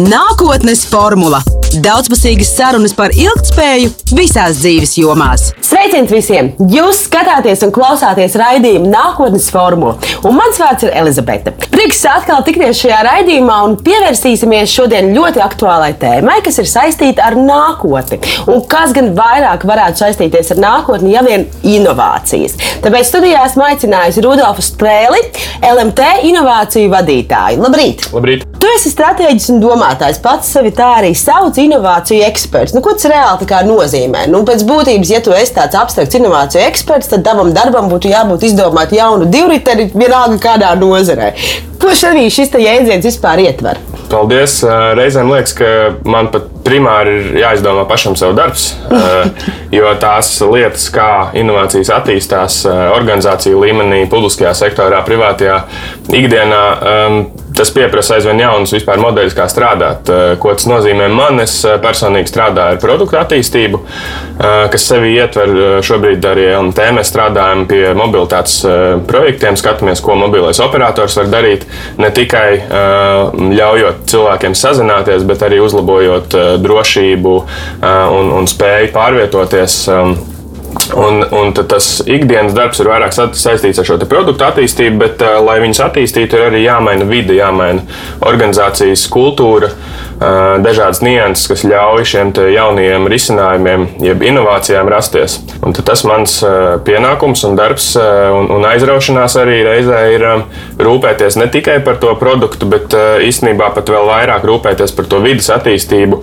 Nākotnes formula - daudzpusīgas sarunas par ilgspēju visās dzīves jomās. Sveiciens visiem! Jūs skatāties un klausāties raidījumu Nākotnes formula, un mans vārds ir Elizabete. Prieks atkal tikties šajā raidījumā un pievērsīsimies šodien ļoti aktuālai tēmai, kas ir saistīta ar nākotni. Un kas gan vairāk varētu saistīties ar nākotni, ja vien inovācijas. Tāpēc studijā esmu aicinājusi Rudolfu Strēli, LMT inovāciju vadītāju. Labrīt! Labrīt! Tu esi stratēģis un domātājs. Pats sevi tā arī sauc inovāciju eksperts. Nu, ko tas reāli nozīmē? Nu, pēc būtības, ja tu esi tāds abstrakts inovāciju eksperts, tad tavam darbam būtu jābūt izdomāt jaunu divriteni vienalga kādā nozarē. Ko šis jēdziens vispār ietver? Paldies! Reizēm liekas, ka man pat primāri ir jāizdomā pašam savu darbs, jo tās lietas, kā inovācijas attīstās organizāciju līmenī, publiskajā sektorā, privātajā ikdienā, tas prasa aizvien jaunus vispār modeļus, kā strādāt. Ko tas nozīmē man? Es personīgi strādāju ar produktu attīstību, kas sevi ietver šobrīd arī LMT. Mēs strādājam pie mobilitātes projektiem, skatāmies, ko mobilais operators var darīt. Ne tikai ļaujot cilvēkiem sazināties, bet arī uzlabojot drošību un, un spēju pārvietoties. Un, un tas ikdienas darbs ir vairāk saistīts ar šo produktu attīstību, bet, uh, lai viņus attīstītu, ir arī jāmaina vide, jāmaina organizācijas kultūra, uh, dažādas nianses, kas ļauj šiem jaunajiem risinājumiem, jeb inovācijām rasties. Un tas mans uh, pienākums un darbs un, un aizraušanās arī reizē ir um, rūpēties ne tikai par to produktu, bet īstenībā pat vēl vairāk rūpēties par to vidas attīstību,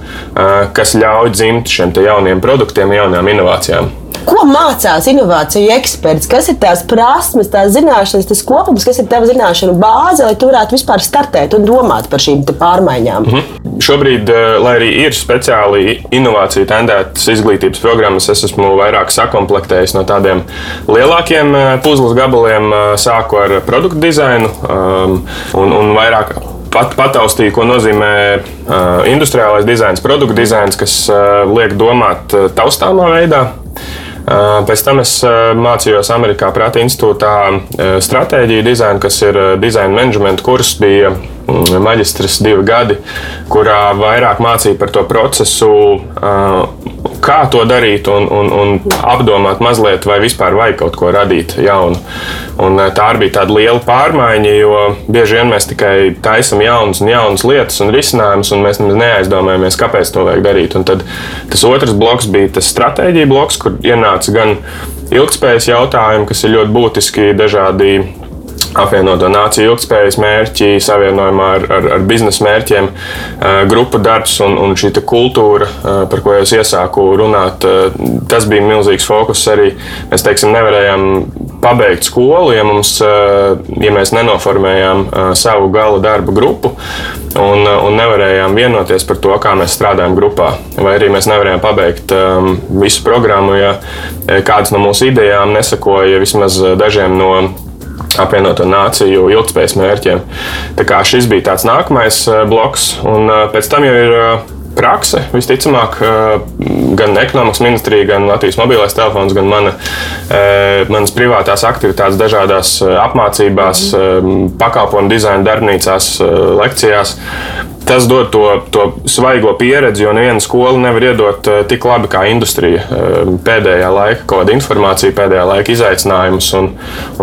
kas ļauj dzimt šiem jauniem produktiem, jaunām inovācijām. Ko mācās inovāciju eksperts? Kas ir tās prasmes, tās zināšanas, tas kopums, kas ir tava zināšanu bāze, lai tu varētu vispār startēt un domāt par šīm pārmaiņām? Mm -hmm. Šobrīd, eh, lai arī ir speciāli inovāciju tendētas izglītības programmas, es esmu vairāk sakomplektējis no tādiem lielākiem eh, puzles gabaliem, eh, sāku ar produktu dizainu um, un, un vairāk pat, pataustīju, ko nozīmē uh, industriālais dizains, produktu dizains, kas uh, liek domāt uh, taustāmā veidā. Pēc tam es mācījos Amerikā Prāta institūtā stratēģiju dizainu, kas ir dizaina menedžmenta kurs. Bija maģistrs divi gadi, kurā vairāk mācīja par to procesu, kā to darīt un, un, un apdomāt mazliet, vai vispār vajag kaut ko radīt jaunu. Un tā arī bija tāda liela pārmaiņa, jo bieži vien mēs tikai taisām jaunas un jaunas lietas un risinājumus, un mēs neaizdomājamies, kāpēc to vajag darīt. Un tad tas otrs bloks bija tas stratēģija bloks, kur ienāca gan ilgspējas jautājumi, kas ir ļoti būtiski dažādi apvienoto nāciju ilgspējas mērķi, savienojumā ar, ar, ar biznesa mērķiem, grupu darbs un, un šī kultūra, par ko es iesāku runāt, tas bija milzīgs fokus arī. Mēs teiksim, nevarējām pabeigt skolu, ja, mums, ja mēs nenoformējām savu gala darba grupu un, un nevarējām vienoties par to, kā mēs strādājam grupā. Vai arī mēs nevarējām pabeigt visu programmu, ja kādas no mūsu idejām nesakoja vismaz dažiem no apvienoto nāciju ilgspējas mērķiem. Tā kā šis bija tāds nākamais eh, bloks, un eh, pēc tam jau ir eh, prakse. Visticamāk, gan ekonomikas ministrija, gan Latvijas mobilais telefons, gan mana, manas privātās aktivitātes, dažādās apmācībās, pakalpojumu dizaina darbnīcās, lekcijās tas dod to, to svaigo pieredzi, jo neviena skola nevar iedot uh, tik labi kā industrija. Uh, pēdējā laika kaut kāda informācija, pēdējā laika izaicinājumus un,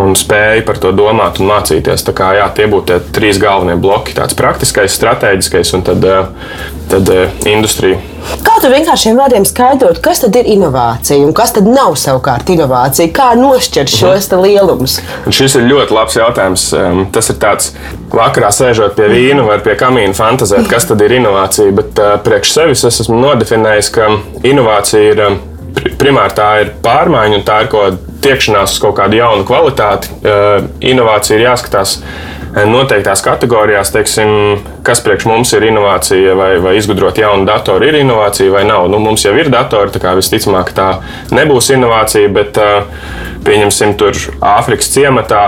un spēja par to domāt un mācīties. Tā kā, jā, tie būtu tie trīs galvenie bloki - tāds praktiskais, strateģiskais un tad, uh, tad industrija. Kā tu vienkāršiem vārdiem skaidrot, kas tad ir inovācija un kas tad nav savukārt inovācija? Kā nošķirt šos uh -huh. lielumus? Un šis ir ļoti labs jautājums. Tas ir tāds, vakarā sēžot pie vīna vai pie kamīna fantazēt, kas tad ir inovācija. Bet uh, priekš sevis es esmu nodefinējis, ka inovācija ir. Um, primāri tā ir pārmaiņa, un tā ir kaut kāda tiekšanās uz kaut kādu jaunu kvalitāti. Inovācija ir jāskatās noteiktās kategorijās, teiksim, kas priekš mums ir inovācija, vai, vai izgudrot jaunu datoru ir inovācija vai nav. Nu, mums jau ir datori, tā kā visticamāk tā nebūs inovācija, bet uh, pieņemsim, tur Āfrikas ciematā,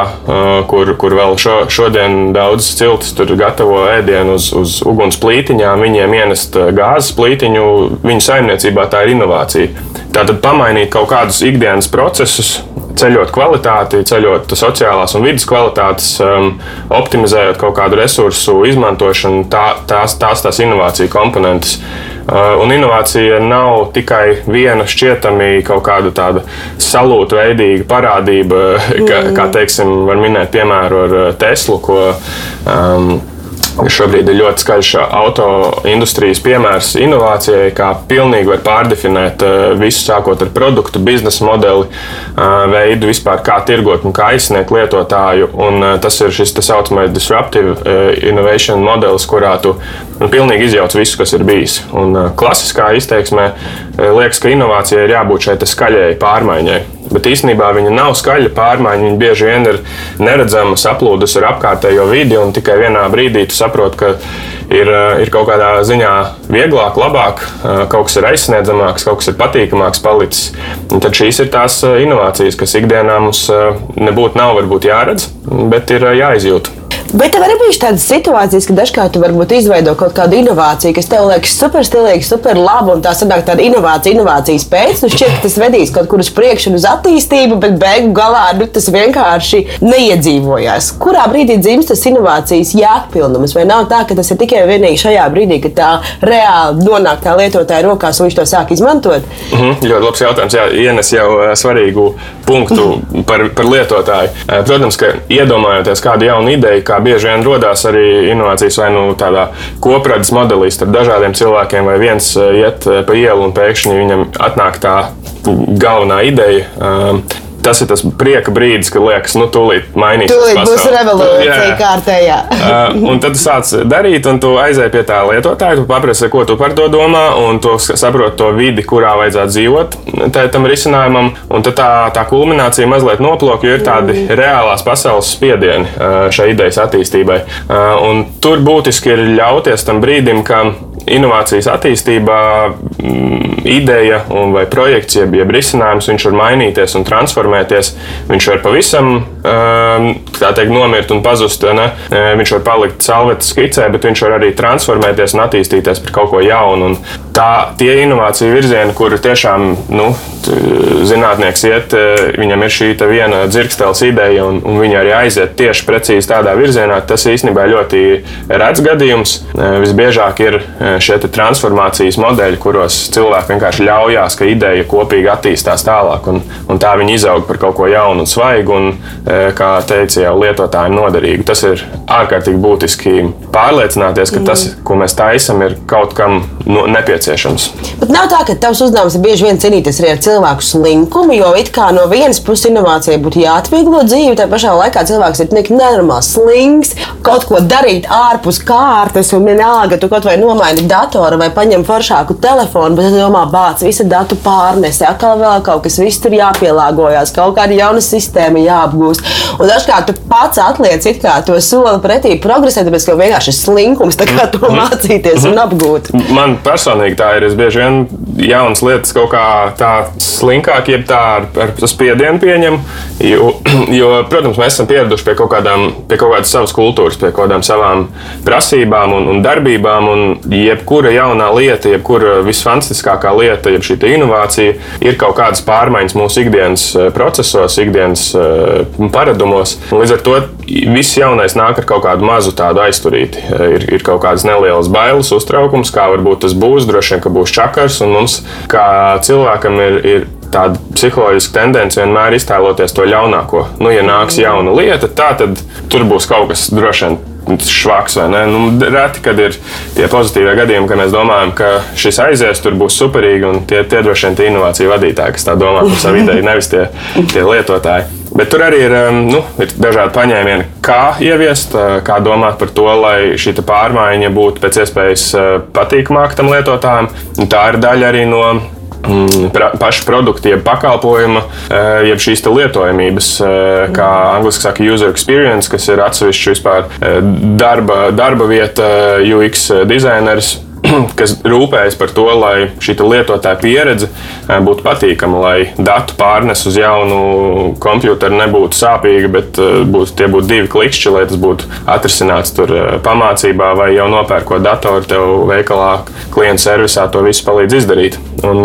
kur, kur vēl šo, šodien daudz ciltis gatavo ēdienu uz, uz uguns plītiņām, viņiem ienest gāzes plītiņu, viņu saimniecībā tā ir inovācija. Tātad pamainīt kaut kādus ikdienas procesus, ceļot kvalitāti, ceļot sociālās un vidas kvalitātes, um, optimizējot kaut kādu resursu izmantošanu, tā, tās, tās tās inovāciju komponentes. Uh, un inovācija nav tikai viena šķietami kaut kāda tāda salūta veidīga parādība, kā, kā teiksim, var minēt piemēru ar uh, Teslu, ko um, Šobrīd ir ļoti skaļš auto industrijas piemērs inovācijai, kā pilnīgi var pārdefinēt eh, visu, sākot ar produktu, biznesa modeli, eh, veidu vispār, kā tirgot un kā aizsniegt lietotāju. Un eh, tas ir šis tā saucamais disruptive innovation modelis, kurā tu nu, pilnīgi izjauc visu, kas ir bijis. Un klasiskā izteiksmē liekas, ka inovācijai ir jābūt šai skaļai pārmaiņai. Bet īstenībā viņa nav skaļa pārmaiņa. Viņa bieži vien ir neredzama, saplūdusi ar apkārtējo vidi, un tikai vienā brīdī tu saproti, ka ir, eh, ir kaut kādā ziņā vieglāk, labāk, eh, kaut kas ir aizsniedzamāks, kaut kas ir patīkamāks palicis. Un tad šīs ir tās eh, inovācijas, kas ikdienā mums nebūtu nav varbūt jāredz, bet ir jāizjūt. Bet tev arī bija tādas situācijas, ka dažkārt tu varbūt izveido kaut kādu inovāciju, kas tev liekas super stilīga, super laba, un tā sanāk tāda inovācija, inovācijas pēc. Nu šķiet, ka tas vedīs kaut kur uz priekšu uz attīstību, bet beigu galā nu, tas vienkārši neiedzīvojās. Kurā brīdī dzimst tas inovācijas jēgpilnums? Vai nav tā, ka tas ir tikai vienīgi šajā brīdī, kad tā reāli nonāk tā lietotāja rokās un viņš to sāk izmantot? Mm -hmm, ļoti labs jautājums. Jā, ienes jau svarīgu punktu par, par lietotāju. Protams, ka iedomājoties kādu jaunu ideju, kā bieži vien radās arī inovācijas vai nu tādā kopradzes modelī starp dažādiem cilvēkiem, vai viens iet pa ielu un pēkšņi viņam atnāk tā galvenā ideja. Um, tas ir tas prieka brīdis, kad liekas, nu, tūlīt mainīsies. Tūlīt būs revolūcija kārtējā. uh, un tad tu sāc darīt, un tu aizēji pie tā lietotāja, tu paprasti, ko tu par to domā, un tu saproti to vidi, kurā vajadzētu dzīvot tam risinājumam. Un tad tā, tā kulminācija mazliet noplok, jo ir tādi mm. reālās pasaules spiedieni uh, šai idejas attīstībai. Uh, un tur būtiski ir ļauties tam brīdim, ka inovācijas attīstībā mm, ideja vai projekts, jeb, jeb risinājums, viņš var mainīties un transformēties. Viņš var pavisam um, teikt, nomirt un pazust. Ne? Viņš var palikt salvetes skicē, bet viņš var arī transformēties un attīstīties par kaut ko jaunu. Un tā, tie inovāciju virzieni, kuri tiešām nu, zinātnieks iet, viņam ir šī viena dzirkstels ideja, un, un viņi arī aiziet tieši precīzi tādā virzienā, tas īstenībā ļoti redzams gadījums. Visbiežāk ir šie transformācijas modeļi, kuros cilvēki vienkārši ļaujās, ka ideja kopīgi attīstās tālāk, un, un tā viņi izaug par kaut ko jaunu un svaigu, un, e, kā teica jau lietotājiem, noderīgu. Tas ir ārkārtīgi būtiski pārliecināties, ka tas, ko mēs taisam, ir kaut kam no, nepieciešams. Bet nav tā, ka tavs uzdevums ir bieži vien cīnīties arī ar cilvēku slinkumu, jo it kā no vienas puses inovācija būtu jāatvieglo dzīvi, tā pašā laikā cilvēks ir tik nenormāls, slings, kaut ko darīt ārpus kārtas, un vienalga, tu kaut vai nomaini datoru vai paņem foršāku telefonu, bet tu domā, bāc, visa datu pārnese, atkal vēl kaut kas, viss tur jāpielāgojas, kaut kāda jauna sistēma jāapgūst. Un dažkārt tu pats atliec to soli pretī progresēt, tāpēc ka vienkārši ir slinkums to mhm. mācīties un apgūt. Man personīgi tā ir. Es bieži vien jaunas lietas kaut kā tā slinkāk, jeb tā ar, ar spiedienu pieņem. Jo, jo, protams, mēs esam pieraduši pie kaut, kādām, pie kaut kādas savas kultūras, pie kaut kādām savām prasībām un, un darbībām. Un jebkura jaunā lieta, jebkura visfantastiskākā lieta, jeb šī inovācija, ir kaut kādas pārmaiņas mūsu ikdienas eh, procesos, ikdienas uh, paradumos. Līdz ar to viss jaunais nāk ar kaut kādu mazu tādu aizturīti. Eh, ir, ir kaut kādas nelielas bailes, uztraukums, kā varbūt tas būs. Droši vien, ka būs čakars, un mums, kā cilvēkam, ir, ir tāda psiholoģiska tendence vienmēr iztēloties to ļaunāko. Nu, ja nāks jauna lieta, tā, tad tur būs kaut kas droši vien. Švaks vai ne? Nu, reti, kad ir tie pozitīvie gadījumi, ka mēs domājam, ka šis aizies, tur būs superīgi, un tie, tie droši vien tie inovāciju vadītāji, kas tā domā par savu ideju, nevis tie, tie lietotāji. Bet tur arī ir, nu, ir dažādi paņēmieni, kā ieviest, kā domāt par to, lai šī pārmaiņa būtu pēc iespējas patīkamāka tam lietotājam. Un tā ir daļa arī no Mm, pašu produktu, jeb pakalpojuma, eh, jeb šīs lietojamības, eh, kā angļuiski saka, user experience, kas ir atsevišķi vispār eh, darba, darba vieta, UX dizainers. kas rūpējas par to, lai šī lietotāja pieredze būtu patīkama, lai datu pārnes uz jaunu komputeru nebūtu sāpīga, bet būtu, tie būtu divi klikšķi, lai tas būtu atrisināts tur pamācībā vai jau nopērkot datoru tev veikalā, klienta servisā to visu palīdz izdarīt. Un,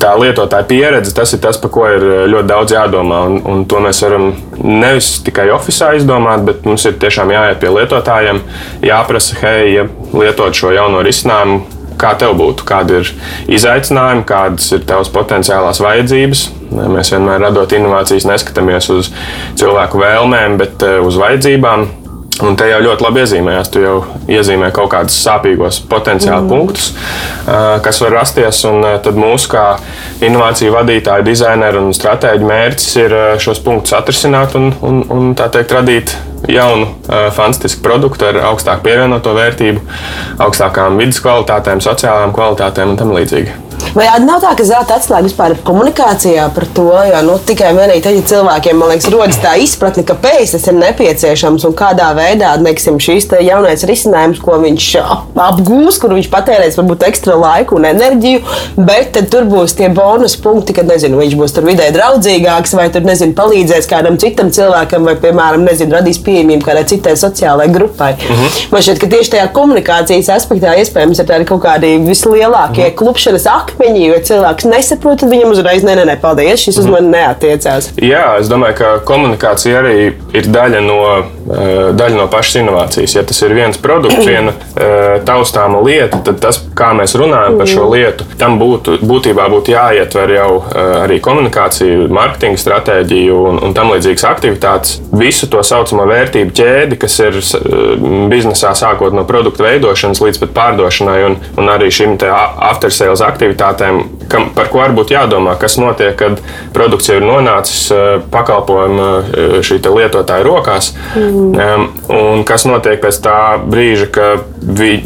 tā lietotāja pieredze, tas ir tas, par ko ir ļoti daudz jādomā. Un, un to mēs varam nevis tikai oficiālā izdomāt, bet mums ir tiešām jāiet pie lietotājiem, jāprasa, hei, ja lietot šo jauno risinājumu. Kā tev būtu, kādi ir izaicinājumi, kādas ir tavas potenciālās vajadzības? Mēs vienmēr radot inovācijas, neskatāmies uz cilvēku vēlmēm, bet uz vajadzībām. Un te jau ļoti labi iezīmējās. Tu jau iezīmē kaut kādus sāpīgos potenciālu mm. punktus, kas var rasties. Un tad mūsu, kā inovāciju vadītāju, dizaineru un stratēģu mērķis ir šos punktus atrisināt un, un, un tā teikt, radīt jaunu, fantastisku produktu ar augstāku pievienoto vērtību, augstākām vidas kvalitātēm, sociālām kvalitātēm un tam līdzīgi. Vai nav tā, ka zelta atslēga vispār ir komunikācijā par to, jo nu, tikai vienīgi tad, ja cilvēkiem liekas, rodas tā izpratne, kāpēc tas ir nepieciešams un kādā veidā neksim, šīs jaunais risinājums, ko viņš apgūs, kur viņš patērēs varbūt ekstra laiku un enerģiju, bet tad tur būs tie bonus punkti, kad nezinu, viņš būs tur vidē draudzīgāks vai tur nezinu, palīdzēs kādam citam cilvēkam vai, piemēram, nezinu, radīs pieejamību kādai citai sociālajai grupai. Uh mhm. -huh. Man šķiet, ka tieši tajā komunikācijas aspektā iespējams ir kaut kādi vislielākie uh mhm. -huh. klupšanas akti akmeņi, jo cilvēks nesaprot, tad viņam uzreiz nē, nē, nē paldies, šis uz mani neatiecās. Jā, es domāju, ka komunikācija arī ir daļa no, eh, daļa no pašas inovācijas. Ja tas ir viens produkts, viena eh, taustāma lieta, tad tas, kā mēs runājam par šo lietu, tam būtu, būtībā būtu jāietver jau eh, arī komunikācija, mārketinga stratēģija un, un tam līdzīgas aktivitātes. Visu to saucamo vērtību ķēdi, kas ir biznesā sākot no produktu veidošanas līdz pat pārdošanai un, un arī šim after sales aktivitātēm aktivitātēm, kam, par ko arī būtu jādomā, kas notiek, kad produkts jau ir nonācis eh, pakalpojuma eh, šī lietotāja rokās, mm. un kas notiek pēc tā brīža, ka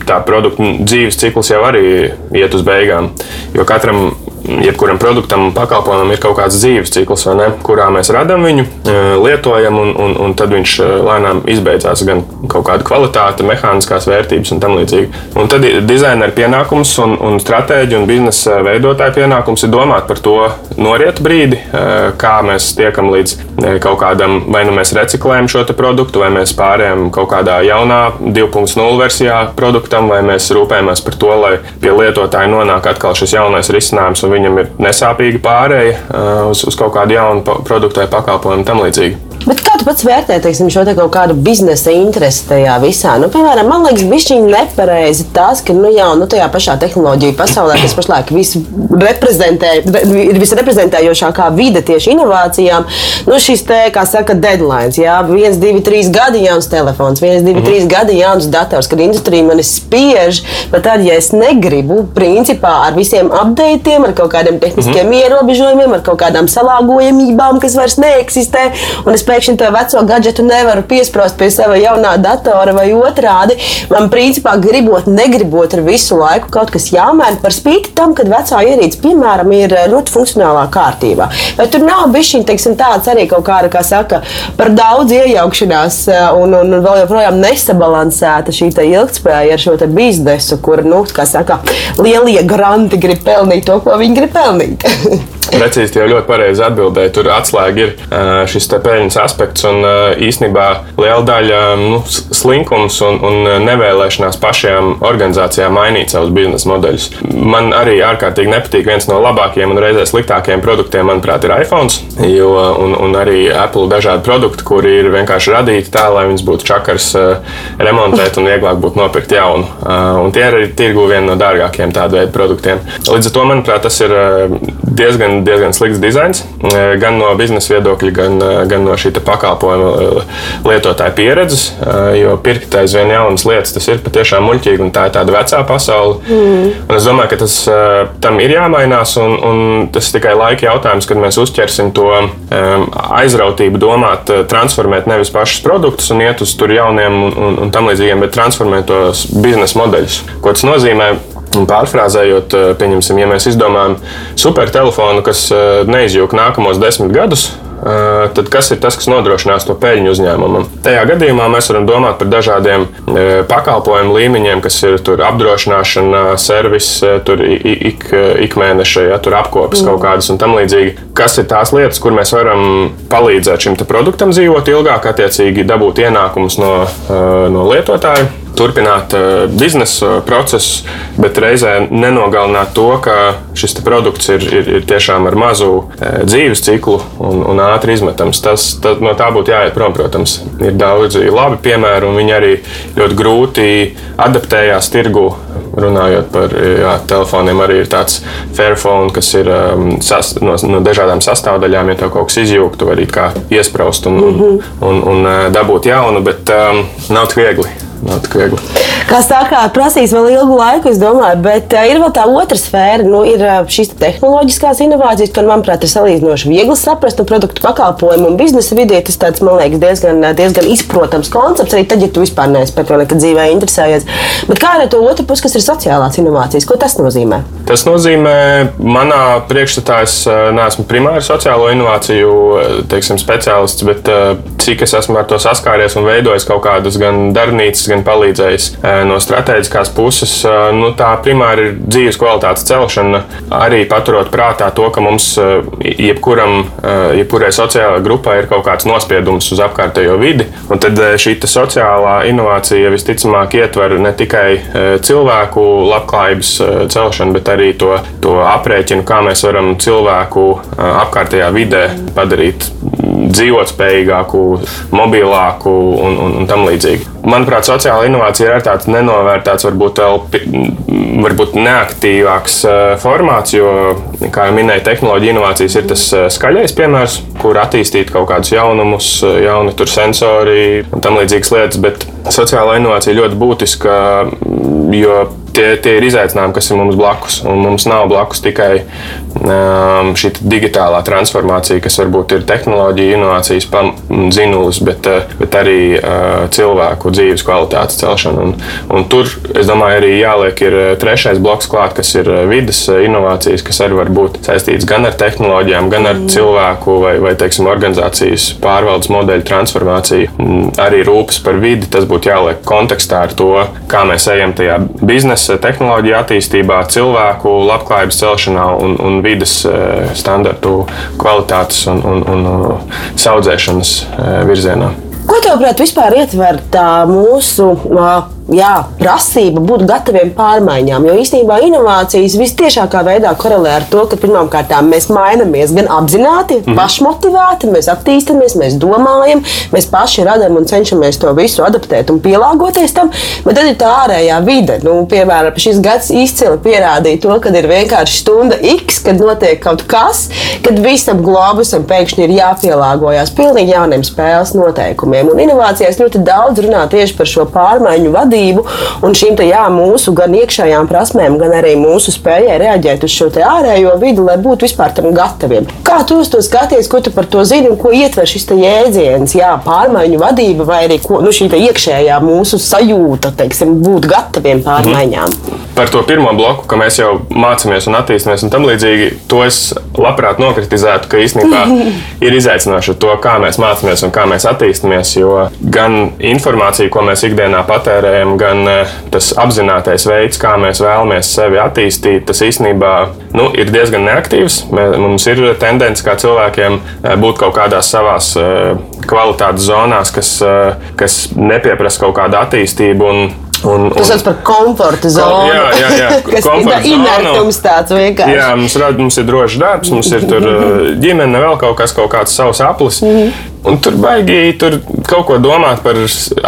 tā produkta dzīves cikls jau arī iet uz beigām. Jo katram jebkuram produktam, pakalpojumam ir kaut kāds dzīves cikls, ne, kurā mēs radām viņu, e, lietojam, un, un, un tad viņš e, lēnām izbeidzās gan kaut kāda kvalitāte, mehāniskās vērtības un tam līdzīgi. Un tad dizaineru pienākums un, un stratēģi un biznesa veidotāju pienākums ir domāt par to norietu brīdi, e, kā mēs tiekam līdz kaut kādam, vai nu mēs reciklējam šo produktu, vai mēs pārējām kaut kādā jaunā 2.0 versijā produktam, vai mēs rūpējamies par to, lai pie lietotāja nonāk atkal šis jaunais risinājums un viņam ir nesāpīga pārēja uh, uz, uz kaut kādu jaunu produktu vai pakalpojumu tam līdzīgi. Bet kā tu pats vērtē teiksim, šo te kaut kādu biznesa interesi tajā visā? Nu, piemēram, man liekas, bišķiņi nepareizi tas, ka nu, jau nu, tajā pašā tehnoloģiju pasaulē, kas pašlaik reprezentē, ir visreprezentējošākā vide tieši inovācijām, nu, šis te, kā saka, deadlines, jā, viens, divi, trīs gadi jauns telefons, viens, divi, mm. trīs gadi jauns dators, kad industrija mani spiež, bet tad, ja es negribu, principā ar visiem updatiem, ar kaut kādiem tehniskiem mm. ierobežojumiem, ar kaut kādām salāgojamībām, kas vairs neeksistē, un es pēkšņi to veco gadgetu nevaru piesprāst pie sava jaunā datora vai otrādi. Man, principā, gribot, negribot, ir visu laiku kaut kas jāmēģina par spīti tam, kad vecā ierīce, piemēram, ir eh, ļoti funkcionālā kārtībā. Vai tur nav teiksim, tāds arī kaut kāda, kā saka, par daudz iejaukšanās eh, un, un, un vēl joprojām nesabalansēta šī ilgspēja ar šo biznesu, kur, nu, kā saka, lielie granti grib pelnīt to, ko viņi grib pelnīt. Precīzi, jau ļoti pareizi atbildēja. Tur atslēga ir šis peļņas aspekts un īstenībā liela daļa nu, slinkums un, un nevēlēšanās pašām organizācijām mainīt savus biznesa modeļus. Man arī ārkārtīgi nepatīk viens no labākajiem un reizē sliktākajiem produktiem, manuprāt, ir iPhone. Jo, un, un arī Apple dažādi produkti, kuri ir vienkārši radīti tā, lai viņus būtu čakars remontēt un vieglāk būtu nopirkt jaunu. Un tie ir arī tirgu viena no dārgākajiem tādu veidu produktiem. Līdz ar to, manuprāt, tas ir diezgan diezgan slikts dizains, e, gan no biznesa viedokļa, gan, e, gan no šī pakalpojuma e, lietotāja pieredzes. Jo pirkt aizvien jaunas lietas, tas ir patiešām muļķīgi, un tā ir tāda vecā pasaule. Mm. Un es domāju, ka tas tam ir jāmainās, un, un tas ir tikai laika jautājums, kad mēs uzķersim to aizrautību, domāt, transformēt nevis pašus produktus un iet uz tur jauniem un, un, un tam līdzīgiem, bet transformēt tos biznesa modeļus. Ko tas nozīmē? Un pārfrāzējot, eh, pieņemsim, ja mēs izdomājam supertelefonu, kas eh, neizjūg nākamos desmit gadus, tad kas ir tas, kas nodrošinās to peļņu uzņēmumam? Tajā gadījumā mēs varam domāt par dažādiem pakalpojumu līmeņiem, kas ir apdrošināšana, servis, tur ik, ik mēneša, ja tur apkopes mm. kaut kādas un tam līdzīgi. Kas ir tās lietas, kur mēs varam palīdzēt šim produktam dzīvot ilgāk, attiecīgi dabūt ienākumus no, no lietotāja? Turpināt uh, biznesa procesus, bet reizē nenogalināt to, ka šis produkts ir, ir, ir tiešām ar mazu uh, dzīves ciklu un, un ātri izmetams. Tas, tas, no tā būtu jāiet prom, protams. Ir daudzi labi piemēri, un viņi arī ļoti grūti adaptējās tirgu. Runājot par jā, telefoniem, arī ir tāds Fairphone, kas ir um, sas, no, no dažādām sastāvdaļām. Ja tev kaut kas izjūg, tu vari kā iesprāst un, un, un, un dabūt jaunu, bet um, nav tik viegli nav tik viegli. Kā saka, prasīs vēl ilgu laiku, es domāju, bet uh, ir vēl tā otra sfēra. Nu, ir uh, šīs tehnoloģiskās inovācijas, kas, manuprāt, ir salīdzinoši viegli saprast no produktu pakalpojumu un biznesa vidē. Tas tāds, man liekas, diezgan, diezgan izprotams koncepts, arī tad, ja tu vispār neesi par to nekad dzīvē interesējies. Bet kā ar to otru pusi, kas ir sociālās inovācijas, ko tas nozīmē? Tas nozīmē, manā priekšstatā es neesmu primāri sociālo inovāciju teiksim, speciālists, bet cik es esmu ar to saskāries un veidojis kaut kādas gan darbnīcas, gan palīdzējis no strateģiskās puses. Nu, tā primāri ir dzīves kvalitātes celšana, arī paturot prātā to, ka mums jebkuram, jebkurai sociālajai grupai ir kaut kāds nospiedums uz apkārtējo vidi. Un tad šī sociālā inovācija visticamāk ietver ne tikai cilvēku labklājības celšanu, bet arī to, to aprēķinu, kā mēs varam cilvēku apkārtējā vidē padarīt dzīvotspējīgāku, mobilāku un, un, un tam līdzīgi. Manuprāt, sociāla inovācija ir tāds nenovērtēts, varbūt vēl varbūt neaktīvāks formāts, jo, kā jau minēju, tehnoloģija inovācijas ir tas skaļais piemērs, kur attīstīt kaut kādus jaunumus, jauni sensori un tam līdzīgas lietas. Bet sociālā inovācija ļoti būtiska, jo tie, tie ir izaicinājumi, kas ir mums blakus. Un mums nav blakus tikai um, šī digitālā transformācija, kas varbūt ir tehnoloģija, inovācijas zinulis, bet, uh, bet arī uh, cilvēku dzīves kvalitātes celšana. Un, un tur, es domāju, arī jāliek ir uh, trešais bloks klāt, kas ir uh, vidas inovācijas, kas arī var būt saistīts gan ar tehnoloģijām, gan ar mm. cilvēku vai, vai teiksim, organizācijas pārvaldes modeļu transformāciju. Arī rūpes par vidi, tas būtu jāliek kontekstā ar to, kā mēs ejam tajā biznesa biznesa, tehnoloģija attīstībā, cilvēku labklājības celšanā un, un vidas eh, standartu kvalitātes un, un, un saudzēšanas eh, virzienā. Ko tev, prāt, vispār ietver tā mūsu jā, prasība būt gataviem pārmaiņām. Jo īstenībā inovācijas visciešākā veidā korelē ar to, ka pirmkārt mēs mainamies gan apzināti, mm. pašmotivēti, mēs attīstāmies, mēs domājam, mēs paši radām un cenšamies to visu adaptēt un pielāgoties tam. Bet tad ir tā ārējā vide. Nu, piemēram, šis gads izcili pierādīja to, ka ir vienkārši stunda X, kad notiek kaut kas, kad visam globusam pēkšņi ir jāpielāgojas pilnīgi jauniem spēles noteikumiem. Un inovācijās ļoti daudz runā tieši par šo pārmaiņu vadību vadību un šīm te, jā, mūsu gan iekšējām prasmēm, gan arī mūsu spējai reaģēt uz šo ārējo vidi, lai būtu vispār tam gataviem. Kā tu uz to skaties, ko tu par to zini un ko ietver šis jēdziens, jā, pārmaiņu vadība vai arī ko, nu, šī iekšējā mūsu sajūta, teiksim, būt gataviem pārmaiņām? Mhm. Par to pirmo bloku, ka mēs jau mācāmies un attīstāmies un tam līdzīgi, to es labprāt nokritizētu, ka īstenībā ir izaicinoši to, kā mēs mācāmies un kā mēs attīstāmies, jo gan informācija, ko mēs ikdienā patērējam, cilvēkiem, gan eh, tas apzinātais veids, kā mēs vēlamies sevi attīstīt, tas īstenībā nu, ir diezgan neaktīvs. Mums ir tendence kā cilvēkiem eh, būt kaut kādās savās eh, kvalitātes zonās, kas, kas nepieprasa kaut kādu attīstību. Un, Un, un, Tas sauc par komforta zonu. Jā, jā, jā. kas ir inertums tāds vienkārši. Jā, mums, mums ir drošs darbs, mums ir tur ģimene, vēl kaut kas, kaut kāds savs aplis. Mm -hmm. Un tur baigi tur kaut ko domāt par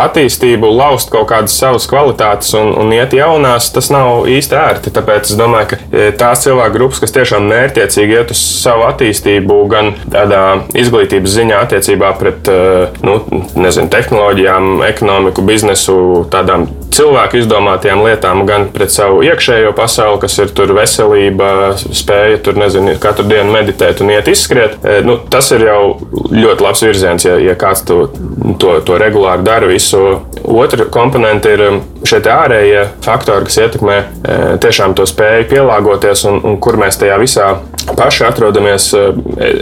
attīstību, laust kaut kādas savas kvalitātes un, un iet jaunās, tas nav īsti ērti. Tāpēc es domāju, ka e, tās cilvēku grupas, kas tiešām mērķiecīgi iet uz savu attīstību, gan tādā izglītības ziņā attiecībā pret e, nu, nezinu, tehnoloģijām, ekonomiku, biznesu, tādām cilvēku izdomātajām lietām, gan pret savu iekšējo pasauli, kas ir tur veselība, spēja tur, nezinu, katru dienu meditēt un iet izskriet. Nu, tas ir jau ļoti labs virziens, ja, ja kāds to, to, to regulāri dara visu. Otra komponente ir šie ārējie faktori, kas ietekmē tiešām to spēju pielāgoties un, un kur mēs tajā visā paši atrodamies.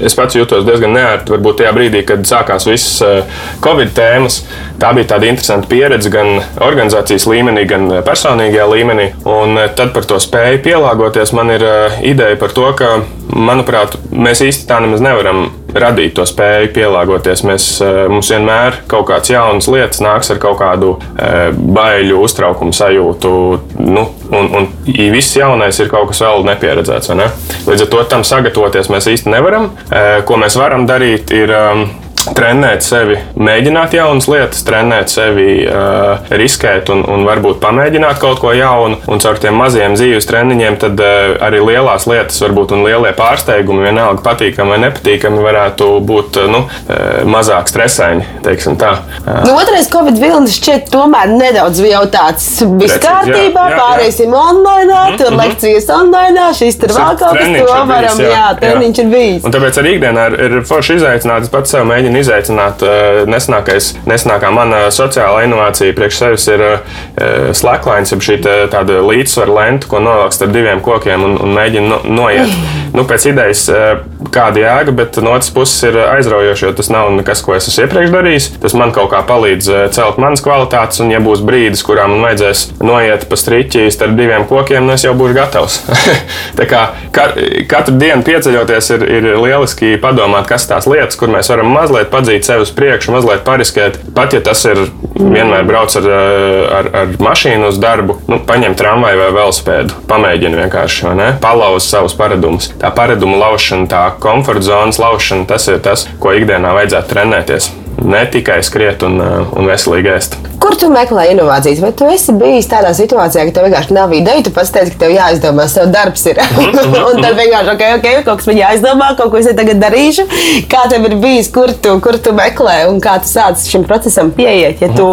Es pats jūtos diezgan neērti, varbūt tajā brīdī, kad sākās visas Covid tēmas. Tā bija tāda interesanta pieredze gan organizācijas līmenī, gan personīgajā līmenī. Un tad par to spēju pielāgoties man ir ideja par to, ka, manuprāt, mēs īsti tā nemaz nevaram radīt to spēju pielāgoties. Mēs, mums vienmēr kaut kādas jaunas lietas nāks ar kaut kādu baiļu, uztraukumu sajūtu. Nu, un, un viss jaunais ir kaut kas vēl nepieredzēts. Ne? Līdz ar to tam sagatavoties mēs īsti nevaram. Ko mēs varam darīt, ir trenēt sevi, mēģināt jaunas lietas, trenēt sevi, uh, riskēt un, un varbūt pamēģināt kaut ko jaunu. Un caur tiem maziem dzīves treniņiem tad uh, arī lielās lietas, varbūt un lielie pārsteigumi, vienalga patīkami vai nepatīkami, varētu būt uh, nu, mazāk stresaini. Nu, otrais Covid vilnis šķiet tomēr nedaudz jau tāds viss kārtībā, pārēsim online, mm -hmm. tur mhm. lekcijas online, šis tur vēl kaut kas, to varam, jā, jā treniņš ir bijis. Un tāpēc arī ikdienā ir, ir forši izaicināt, es pats sev mēģinu mēģinu izaicināt. Eh, nesenākais, nesenākā mana sociālā inovācija priekš sevis ir eh, slēglains, jeb šī tāda līdzsvara lenta, ko novelk ar diviem kokiem un, un mēģina no, noiet. Nu, pēc idejas, eh, kāda jēga, bet no otras puses ir aizraujoši, jo tas nav nekas, ko es esmu iepriekš darījis. Tas man kaut kā palīdz celt manas kvalitātes, un ja būs brīdis, kurā man vajadzēs noiet pa striķi starp diviem kokiem, nu es jau būšu gatavs. Tā kā katru dienu pieceļoties, ir, ir lieliski padomāt, kas tās lietas, kur mēs varam mazliet padzīt sevi uz priekšu, mazliet pariskēt. Pat ja tas ir vienmēr brauc ar, ar, ar mašīnu uz darbu, nu, paņem tramvaju vai velospēdu, pamēģini vienkārši, palauzt savus paradumus. Tā paradumu laušana, tā komforta zonas laušana, tas ir tas, ko ikdienā vajadzētu trenēties ne tikai skriet un, uh, un veselīgi ēst. Kur tu meklē inovācijas? Vai tu esi bijis tādā situācijā, ka tev vienkārši nav ideja, tu pats teici, ka tev jāizdomā, tev darbs ir. un tad vienkārši, ok, ok, kaut kas man jāizdomā, kaut ko es tagad darīšu. Kā tev ir bijis, kur tu, kur tu meklē un kā tu sāc šim procesam pieiet? Ja tu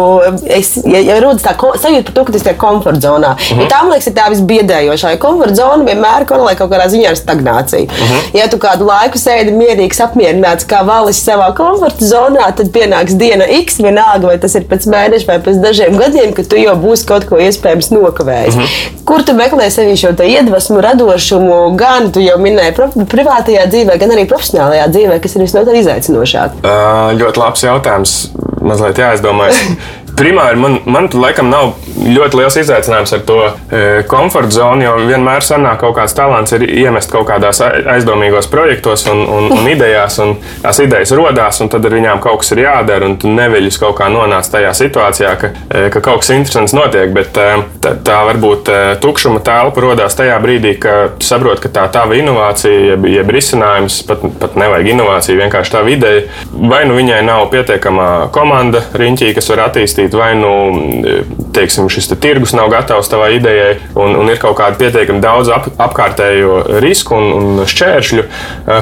es, ja, ja rodas tā sajūta par to, ka tu esi tajā komforta zonā, uh -huh. ja tā man liekas, ir tā visbiedējošā. Ja komforta zona vienmēr korelē kaut kādā ziņā ar stagnāciju. Uh -huh. Ja tu kādu laiku sēdi mierīgs, apmierināts kā valis savā komforta zonā, tad pienāks diena X, vienalga, vai tas ir pēc mēneša vai pēc dažiem gadiem, ka tu jau būsi kaut ko iespējams nokavējis. Mm -hmm. Kur tu meklē sevi šo iedvesmu, radošumu, gan tu jau minēji privātajā dzīvē, gan arī profesionālajā dzīvē, kas ir visnotaļ izaicinošāk? Uh, ļoti labs jautājums. Mazliet jāizdomājas. Primāri man, man laikam nav ļoti liels izaicinājums ar to e, komforta zonu, jo vienmēr sanāk kaut kāds talants ir iemest kaut kādās aizdomīgos projektos un, un, un idejās, un tās idejas rodās, un tad ar viņām kaut kas ir jādara, un tu neviļus kaut kā nonāc tajā situācijā, ka, e, ka kaut kas interesants notiek, bet e, tā, tā varbūt e, tukšuma telpa rodās tajā brīdī, kad tu saproti, ka tā tava inovācija, jeb, jeb risinājums, pat, pat nevajag inovāciju, vienkārši tā ideja, vai nu viņai nav pietiekamā komanda riņķī, kas var attīstīt attīstīt, vai nu teiksim, šis te tirgus nav gatavs tavai idejai, un, un ir kaut kāda pietiekami daudz ap, apkārtējo risku un, un šķēršļu,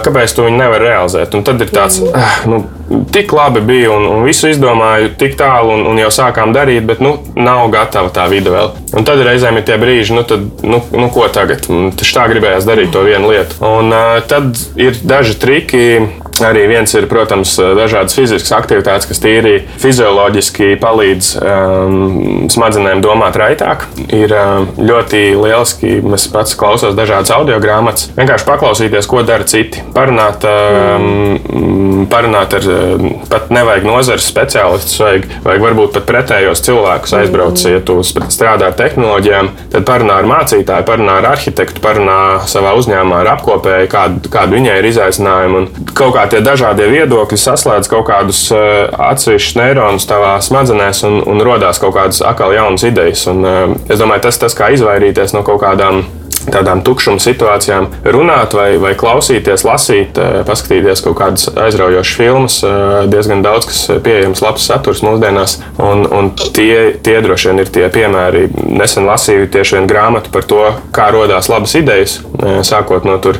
kāpēc tu viņu nevari realizēt. Un tad ir tāds, ah, nu, tik labi bija un, un visu izdomāju tik tālu un, un jau sākām darīt, bet nu, nav gatava tā vide vēl. Un tad reizēm ir tie brīži, nu, tad, nu, nu ko tagad? Taču tā gribējās darīt to vienu lietu. Un uh, tad ir daži triki Arī viens ir, protams, dažādas fiziskas aktivitātes, kas tīri fizioloģiski palīdz um, smadzenēm domāt raitāk. Ir um, ļoti lieliski, es pats klausos dažādas audio grāmatas, vienkārši paklausīties, ko dara citi. Parunāt, um, parunāt ar pat nevajag nozares speciālistus, vajag, vajag varbūt pat pretējos cilvēkus aizbrauc, ja tu strādā ar tehnoloģijām, tad parunā ar mācītāju, parunā ar arhitektu, parunā savā uzņēmumā ar apkopēju, kādu, kādu viņai ir izaicinājumi. Un kaut kā tie dažādie viedokļi saslēdz kaut kādus uh, atsevišķus neironus tavā smadzenēs un, un radās kaut kādas atkal jaunas idejas. Un, uh, es domāju, tas tas kā izvairīties no kaut kādām tādām tukšuma situācijām runāt, vai, vai klausīties, lasīt, eh, paskatīties kaut kādas aizraujošas filmas. Eh, diezgan daudz, kas pieejams, labs saturs mūsdienās. Un, un tie, tie droši vien ir tie piemēri. Nesen lasīju tieši vienu grāmatu par to, kā radās labas idejas, eh, sākot no tur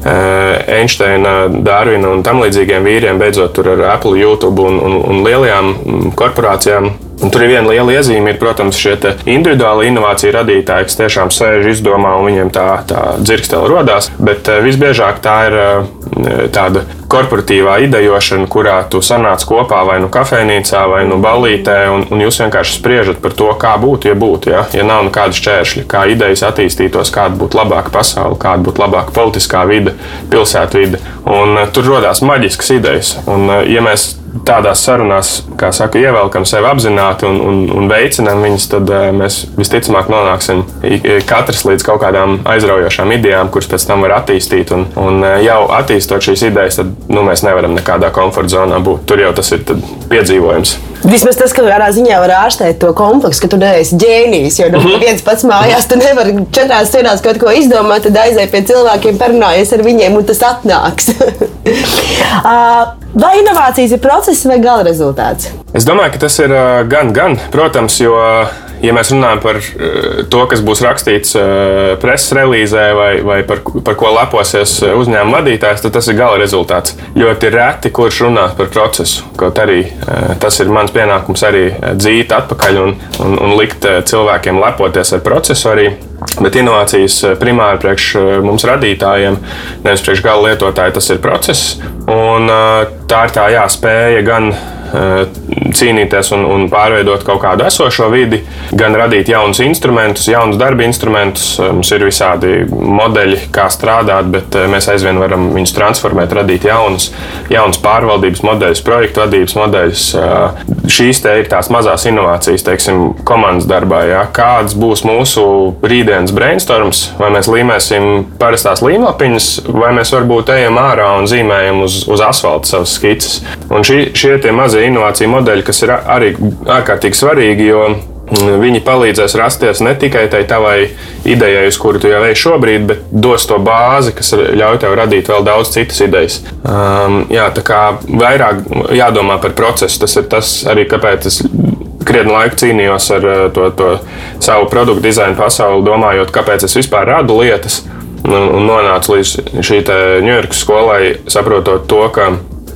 Einsteina, Dārvina un tam līdzīgiem vīriem, beidzot ar Apple, YouTube un, un, un lielajām mm, korporācijām Un tur ir viena liela iezīme, ir, protams, šie individuāli inovāciju radītāji, kas tiešām sēž izdomā un viņiem tā, tā dzirkstele rodās. Bet uh, visbiežāk tā ir uh, tāda korporatīvā idejošana, kurā tu sanāc kopā vai nu kafejnīcā, vai nu ballītē, un, un jūs vienkārši spriežat par to, kā būtu, ja būtu. Ja, ja nav nekāda šķēršļa, kā idejas attīstītos, kāda būtu labāka pasaule, kāda būtu labāka politiskā vide, pilsētvide. Un, uh, tur radās maģiskas idejas. Un, ja mēs tādās sarunās, kā saka, ievelkam sevi apzināti un, un, un veicinām viņus, tad uh, mēs visticamāk nonāksim katrs līdz kaut kādām aizraujošām idejām, kuras pēc tam var attīstīt. Un, un uh, jau attīstot šīs idejas, tad nu, mēs nevaram nekādā komforta zonā būt. Tur jau tas ir piedzīvojums. Vismaz tas, ka kādā ziņā var ārstēt to kompleksu, ka tu neesi ģēnijs. Jo nu, -hmm. viens pats mājās, tu nevari četrās dienās kaut ko izdomāt, tad aizēj pie cilvēkiem, parunājies ar viņiem, un tas atnāks. vai inovācijas ir process vai gala rezultāts? Es domāju, ka tas ir gan, gan, protams, jo ja mēs runājam par eh, to, kas būs rakstīts eh, preses relīzē vai, vai par, par ko leposies eh, uzņēmuma vadītājs, tad tas ir gala rezultāts. Ļoti reti, kurš runā par procesu. Kaut arī tas ir mans pienākums arī dzīt atpakaļ un, un, un likt cilvēkiem lepoties ar procesu arī. Bet inovācijas primāri priekš mums radītājiem, nevis priekš gala lietotāja, tas ir process. Un tā ir tā jāspēja gan Eh, cīnīties un, un pārveidot kaut kādu esošo vidi, gan radīt jaunus instrumentus, jaunus darba instrumentus. Eh, mums ir visādi modeļi, kā strādāt, bet eh, mēs aizvien varam viņus transformēt, radīt jaunus, jaunus pārvaldības modeļus, projektu vadības modeļus. Šīs te ir tās mazās inovācijas, teiksim, komandas darbā. Ja? Kāds būs mūsu rītdienas brainstorms, vai mēs līmēsim parastās līmlapiņas, vai mēs varbūt ejam ārā un zīmējam uz, uz asfalta savas skices. Un šie, šie mazie šie inovāciju modeļi, kas ir arī ārkārtīgi svarīgi, jo mm, viņi palīdzēs rasties ne tikai tai tavai idejai, uz kuru tu jau ej šobrīd, bet dos to bāzi, kas ļauj tev radīt vēl daudz citas idejas. Um, jā, tā kā vairāk jādomā par procesu, tas ir tas arī, kāpēc es krietni laiku cīnījos ar uh, to, to savu produktu dizainu pasauli, domājot, kāpēc es vispār radu lietas. Un nonācu līdz šī Ņujorkas skolai, saprotot to, ka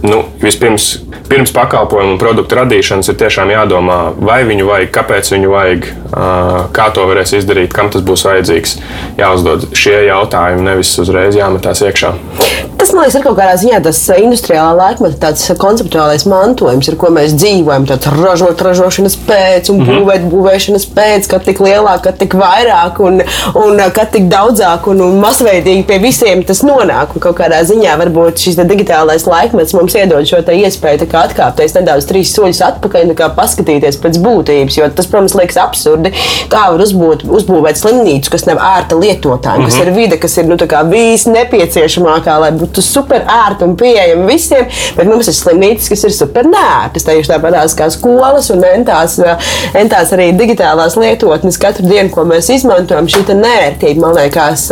nu, vispirms pirms pakalpojumu un produktu radīšanas ir tiešām jādomā, vai viņu vajag, kāpēc viņu vajag, kā to varēs izdarīt, kam tas būs vajadzīgs. Jāuzdod šie jautājumi, nevis uzreiz jāmetās iekšā. Tas, man liekas, ir kaut kādā ziņā tas industriālā laikmeta tāds konceptuālais mantojums, ar ko mēs dzīvojam. Tāds ražot, ražošanas pēc, un mm -hmm. būvēt, būvēšanas pēc, kad tik lielāk, kad tik vairāk, un, un kad tik daudzāk un, un masveidīgi pie visiem tas nonāk. Un kaut kādā ziņā varbūt šis digitālais laikmets mums iedod šo iespēju atkāpties nedaudz trīs soļus atpakaļ, nekā paskatīties pēc būtības. Jo tas, protams, liekas absurdi. Kā var uzbūt, uzbūvēt slimnīcu, kas nav ērta lietotājiem, mm -hmm. kas mhm. ir vide, kas ir nu, viss nepieciešamākā, lai būtu super ērta un pieejama visiem. Bet mums ir slimnīcas, kas ir super nērtas. Tieši tāpatās kā skolas un entās, entās arī digitālās lietotnes katru dienu, ko mēs izmantojam. Šī nērtība, man liekas,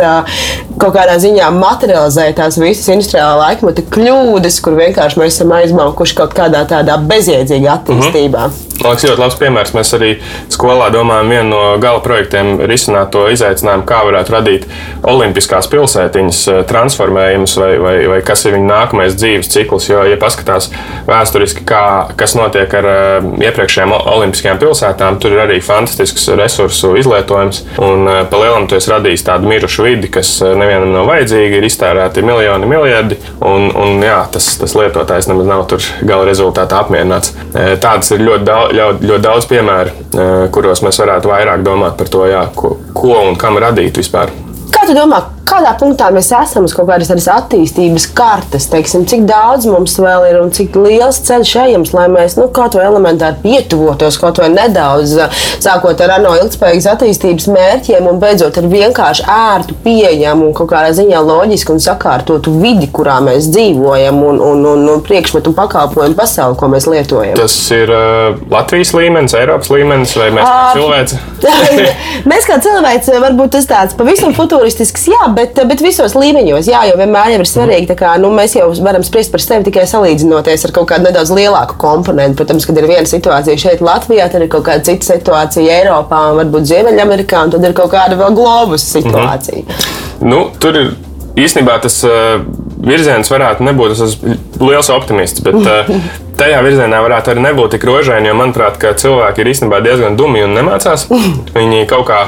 kaut kādā ziņā materializē tās visas industriālā laikmeta kļūdas, kur vienkārši mēs esam aizmaukuši kaut kādā tādā bezjēdzīgā attīstībā. Mm -hmm. Liekas, ļoti labs piemērs. Mēs arī skolā domājam, vienu no gala projektiem risināt to izaicinājumu, kā varētu radīt olimpiskās pilsētiņas eh, transformējumus, vai, vai, vai kas ir viņa nākamais dzīves cikls. Jo, ja paskatās vēsturiski, kā, kas notiek ar uh, iepriekšējām olimpiskajām pilsētām, tur ir arī fantastisks resursu izlietojums. Un uh, pa lielam tu esi radījis tādu mirušu vidi, kas nevienam nav vajadzīga, ir iztērēti miljoni, miljardi, un, un jā, tas, tas lietotājs nemaz nav tur gala rezultātā apmierināts. Tādas ir ļoti daudz ļoti, ļoti daudz piemēru, eh, kuros mēs varētu vairāk domāt par to, jā, ko, ko un kam radīt vispār. Kā tu domā, kādā punktā mēs esam uz kaut kādas tādas attīstības kartes, teiksim, cik daudz mums vēl ir un cik liels ceļš ejams, lai mēs nu, kaut vai elementāri pietuvotos kaut vai nedaudz, sākot ar ANO ilgspējīgas attīstības mērķiem un beidzot ar vienkārši ērtu, pieejamu un kaut kādā ziņā loģisku un sakārtotu vidi, kurā mēs dzīvojam un, un, un, un priekšmetu un pakalpojumu pasauli, ko mēs lietojam. Tas ir uh, Latvijas līmenis, Eiropas līmenis vai mēs kā cilvēci? mēs kā cilvēci varbūt tas tāds pavisam futuristisks, jā, bet, bet visos līmeņos, jā, jo vienmēr ir svarīgi, kā nu, mēs jau varam spriest par sevi tikai salīdzinoties ar kaut kādu nedaudz lielāku komponentu. Protams, kad ir viena situācija šeit, Latvijā, tad ir kaut kāda cita situācija Eiropā, un varbūt Ziemeļamerikā, un tad ir kaut kāda vēl globus situācija. -hmm. nu, tur ir īstenībā tas uh, virziens varētu nebūt. Es esmu liels optimists, bet uh, tajā virzienā varētu arī nebūt tik rožaini, jo manuprāt, cilvēki ir īstenībā diezgan dumi un nemācās. Viņi kaut kā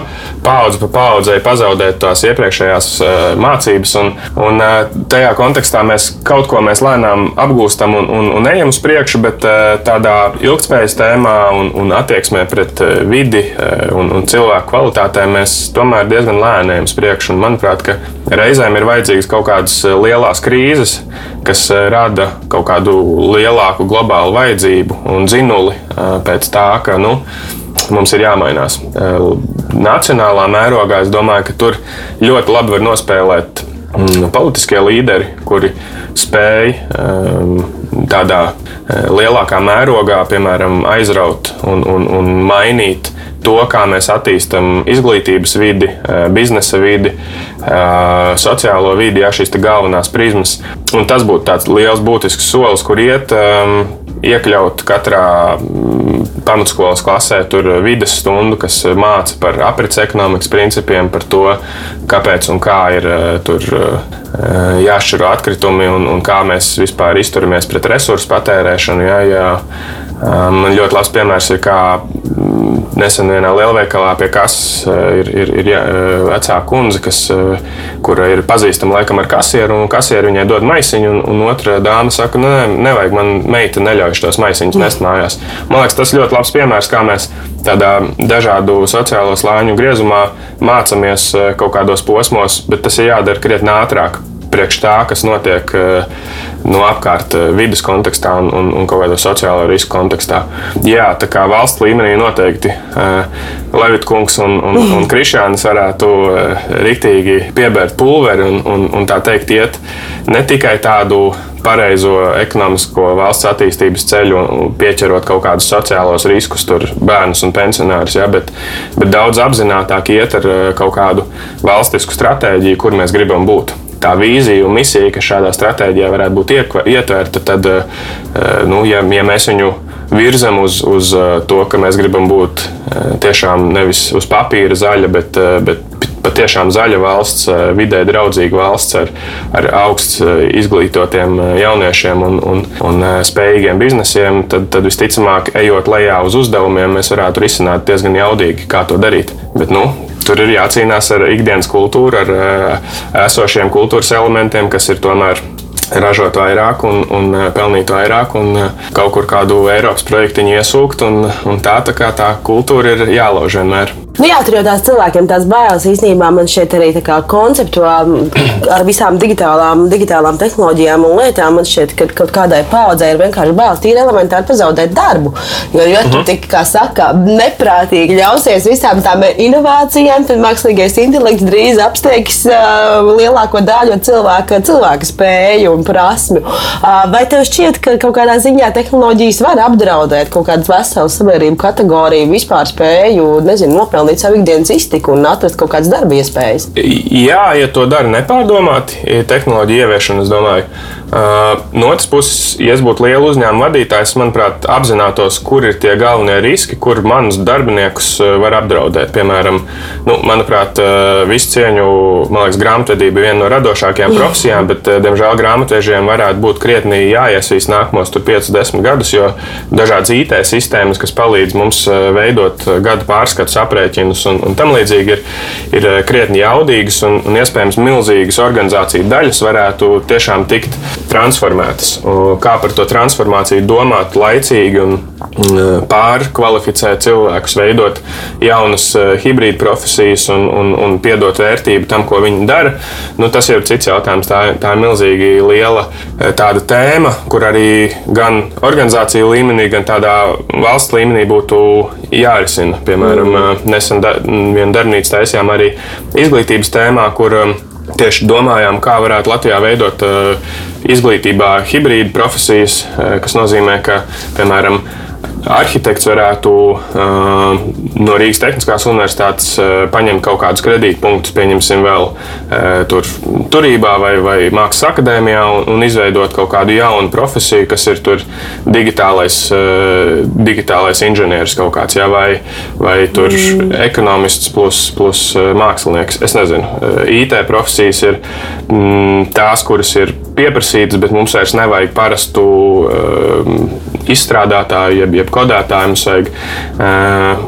paudze pa paudzei pazaudēt tās iepriekšējās uh, mācības, un, un uh, tajā kontekstā mēs kaut ko mēs lēnām apgūstam un, un, un ejam uz priekšu, bet uh, tādā ilgspējas tēmā un, un attieksmē pret uh, vidi uh, un, un cilvēku kvalitātēm mēs tomēr diezgan lēni ejam uz priekšu. Un, manuprāt, ka reizēm ir vajadzīgas kaut kādas lielās krīzes, kas rada kaut kādu lielāku globālu vajadzību un zinuli pēc tā, ka nu, mums ir jāmainās. Nacionālā mērogā es domāju, ka tur ļoti labi var nospēlēt mm, politiskie līderi, kuri spēj tādā lielākā mērogā, piemēram, aizraut un, un, un mainīt to, kā mēs attīstām izglītības vidi, biznesa vidi, sociālo vidi, ja šīs galvenās prizmas. Un tas būtu tāds liels būtisks solis, kur iet. Iekļaut katrā pamatskolas klasē vidas stundu, kas māca par aprits ekonomikas principiem, par to, kāpēc un kā ir tur jāšķiro atkritumi un, un kā mēs vispār izturamies pret resursu patērēšanu. Jā, jā. Man ļoti labs piemērs ir, kā Nesen vienā lielveikalā pie kases eh, ir, ir, ir jā, eh, vecā kundze, kas, eh, kura ir pazīstama laikam ar kasieru, un kasieru viņai dod maisiņu, un, un otra dāma saka, nu, ne, nevajag, man meita neļauj tos maisiņus nest mājās. Man liekas, tas ļoti labs piemērs, kā mēs tādā dažādu sociālo slāņu griezumā mācāmies kaut kādos posmos, bet tas ir jādara krietni ātrāk priekš tā, kas notiek no apkārt vidas kontekstā un, un, un kaut kādā sociālā riska kontekstā. Jā, tā kā valsts līmenī noteikti uh, Levitkungs un, un, un Krišānis varētu riktīgi piebērt pulveri un, un, un tā teikt iet ne tikai tādu pareizo ekonomisko valsts attīstības ceļu, pieķerot kaut kādus sociālos riskus, tur bērnus un pensionārus, ja, bet, bet daudz apzinātāk iet ar kaut kādu valstisku stratēģiju, kur mēs gribam būt tā vīzija un misija, kas šādā stratēģijā varētu būt ietverta, tad, eh, nu, ja, ja mēs viņu virzam uz, uz eh, to, ka mēs gribam būt eh, tiešām nevis uz papīra zaļa, bet, bet patiešām zaļa valsts, vidē draudzīga valsts ar, ar augsts izglītotiem jauniešiem un, un, un spējīgiem biznesiem, tad, tad visticamāk, ejot lejā uz uzdevumiem, mēs varētu risināt diezgan jaudīgi, kā to darīt. Bet, nu, Tur ir jācīnās ar ikdienas kultūru, ar eh, esošiem kultūras elementiem, kas ir tomēr ražot vairāk un, un eh, pelnīt vairāk, un eh, kaut kur kādu Eiropas projektu iesūkt. Un, un tā, tā kā tā kultūra ir jālauž vienmēr. Nu jā, tur jau tās cilvēkiem tās bailes īstenībā man šeit arī konceptuāli ar visām digitālām, digitālām tehnoloģijām un lietām. Man šķiet, ka kaut kādai paudzei ir vienkārši bailes tīri elementāri pazaudēt darbu. Jo, ja tu mhm. tik, kā saka, neprātīgi ļausies visām tām inovācijām, tad mākslīgais intelekts drīz apsteigs uh, lielāko daļu cilvēka, cilvēka spēju un prasmi. Uh, vai tev šķiet, ka kaut kādā ziņā tehnoloģijas var apdraudēt kaut kādas veselas sabiedrību kategoriju, vispār spēju, nezinu, nopelnīt? Nopelnīt savu ikdienas iztiku un atrast kaut kādas darba iespējas. Jā, ja to dara nepārdomāti, tehnoloģija ieviešana, es domāju, no otras puses, ja es būtu liela uzņēmuma vadītājs, manuprāt, apzinātos, kur ir tie galvenie riski, kur manus darbiniekus uh, var apdraudēt. Piemēram, nu, manuprāt, uh, visu cieņu, man liekas, grāmatvedība ir viena no radošākajām profesijām, bet, diemžēl, grāmatvežiem varētu būt krietni jāiesīs nākamos 5-10 gadus, jo dažādas IT sistēmas, kas palīdz mums veidot gada pārskatus, aprēķinus un, un tam līdzīgi, ir, ir krietni jaudīgas un, un iespējams milzīgas organizāciju daļas varētu tiešām tikt transformētas. Kā par to transformāciju domāt laicīgi un pārkvalificēt cilvēkus, veidot jaunas e, hibrīda profesijas un, un, un piedot vērtību tam, ko viņi dara, nu, tas jau ir cits jautājums. Tā, tā ir milzīgi liela e, tāda tēma, kur arī gan organizāciju līmenī, gan tādā valsts līmenī būtu jārisina. Piemēram, mm. nesen da, vienu darbnīcu taisījām arī izglītības tēmā, kur tieši domājām, kā varētu Latvijā veidot uh, izglītībā hibrīdu profesijas, uh, kas nozīmē, ka, piemēram, arhitekts varētu no Rīgas Tehniskās Universitātes paņemt kaut kādus kredītpunktus, pieņemsim, vēl tur, turībā vai, vai mākslas akadēmijā un, un izveidot kaut kādu jaunu profesiju, kas ir tur digitālais, digitālais inženieris kaut kāds, jā, vai, vai tur mm. ekonomists plus, plus mākslinieks. Es nezinu, IT profesijas ir mm, tās, kuras ir pieprasītas, bet mums vairs nevajag parastu uh, izstrādātāju, jeb, jeb kodētāju. Mums vajag,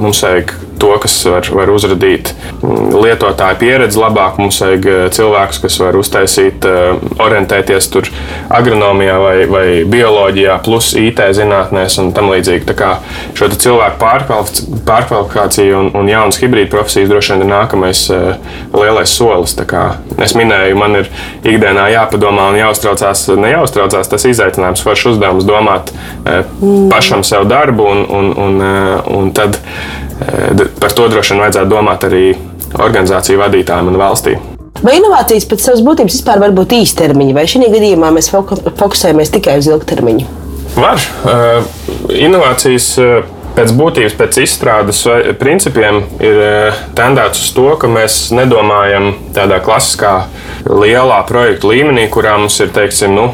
mums vajag to, kas var, var uzrādīt mm, lietotāju pieredzi labāk. Mums vajag eh, cilvēkus, kas var uztaisīt, eh, orientēties tur agronomijā vai, vai bioloģijā, plus IT zinātnēs un tam līdzīgi. Tā kā šo cilvēku pārkvalifikācija un, un jaunas hibrīda profesijas droši vien ir nākamais eh, lielais solis. Es minēju, man ir ikdienā jāpadomā un jāuztraucās, nejauztraucās tas izaicinājums, foršs uzdevums domāt pašam sev darbu un, un, un, un tad par to droši vien vajadzētu domāt arī organizāciju vadītājiem un valstī. Vai inovācijas pēc savas būtības vispār var būt īstermiņa, vai šī gadījumā mēs fokusējamies tikai uz ilgtermiņu? Var. Inovācijas pēc būtības, pēc izstrādes principiem ir tendēts uz to, ka mēs nedomājam tādā klasiskā, lielā projekta līmenī, kurā mums ir, teiksim, nu,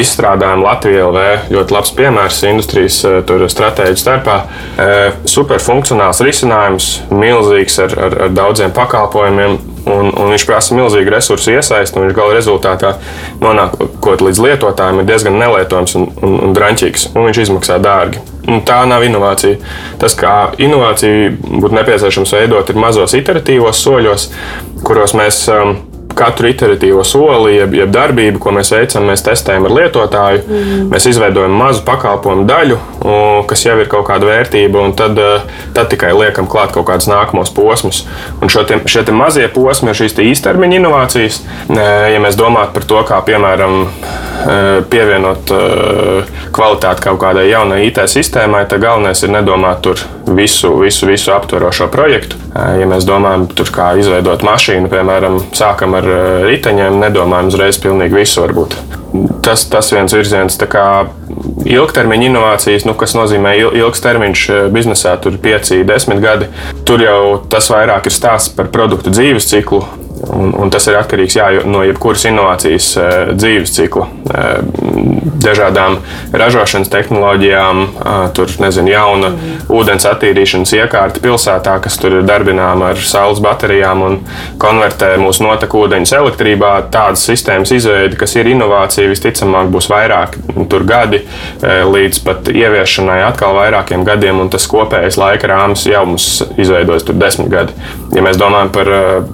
izstrādājumu Latvijā LV. Ļoti labs piemērs industrijas eh, stratēģiju starpā. Eh, superfunkcionāls risinājums, milzīgs ar, ar, ar daudziem pakalpojumiem. Un, un viņš prasa milzīgu resursu iesaisti, un viņš gala rezultātā nonākot līdz lietotājiem ir diezgan nelietojams un, un, un drāmīgs, un viņš izmaksā dārgi. Un tā nav inovācija. Tas, kā inovāciju būtu nepieciešams veidot, ir mazos iteratīvos soļos, kuros mēs um, katru iteratīvo soli, jeb, jeb darbību, ko mēs veicam, mēs testējam ar lietotāju. Mm. Mēs izveidojam mazu pakalpojumu daļu, kas jau ir kaut kāda vērtība, un tad, eh, tad tikai liekam klāt kaut kādus nākamos posmus. Un te, šie te mazie posmi ir šīs īstermiņa inovācijas. Ja mēs domājam par to, kā piemēram eh, pievienot eh, kvalitāti kaut kādai jaunai IT sistēmai, tad galvenais ir nedomāt tur visu, visu, visu aptverošo projektu. Ja mēs domājam, tur kā izveidot mašīnu, piemēram, sākam ar riteņiem, nedomājam uzreiz pilnīgi visu varbūt. Tas, tas viens virziens, kā ilgtermiņa inovācijas, nu, kas nozīmē ilgs termiņš biznesā, tur 5, 10 gadi. Tur jau tas vairāk ir stāsts par produktu dzīves ciklu, Un, un tas ir atkarīgs jā, no jebkuras inovācijas uh, dzīves cikla. Uh, dažādām ražošanas tehnoloģijām, uh, tur nezinu, jauna mm. ūdens attīrīšanas iekārta pilsētā, kas tur ir darbināma ar saules baterijām un konvertē mūsu notekūdeņus elektrībā. Tādas sistēmas izveide, kas ir inovācija, visticamāk būs vairāk tur gadi līdz pat ieviešanai atkal vairākiem gadiem, un tas kopējais laika rāmis jau mums izveidojas tur desmit gadi. Ja mēs domājam par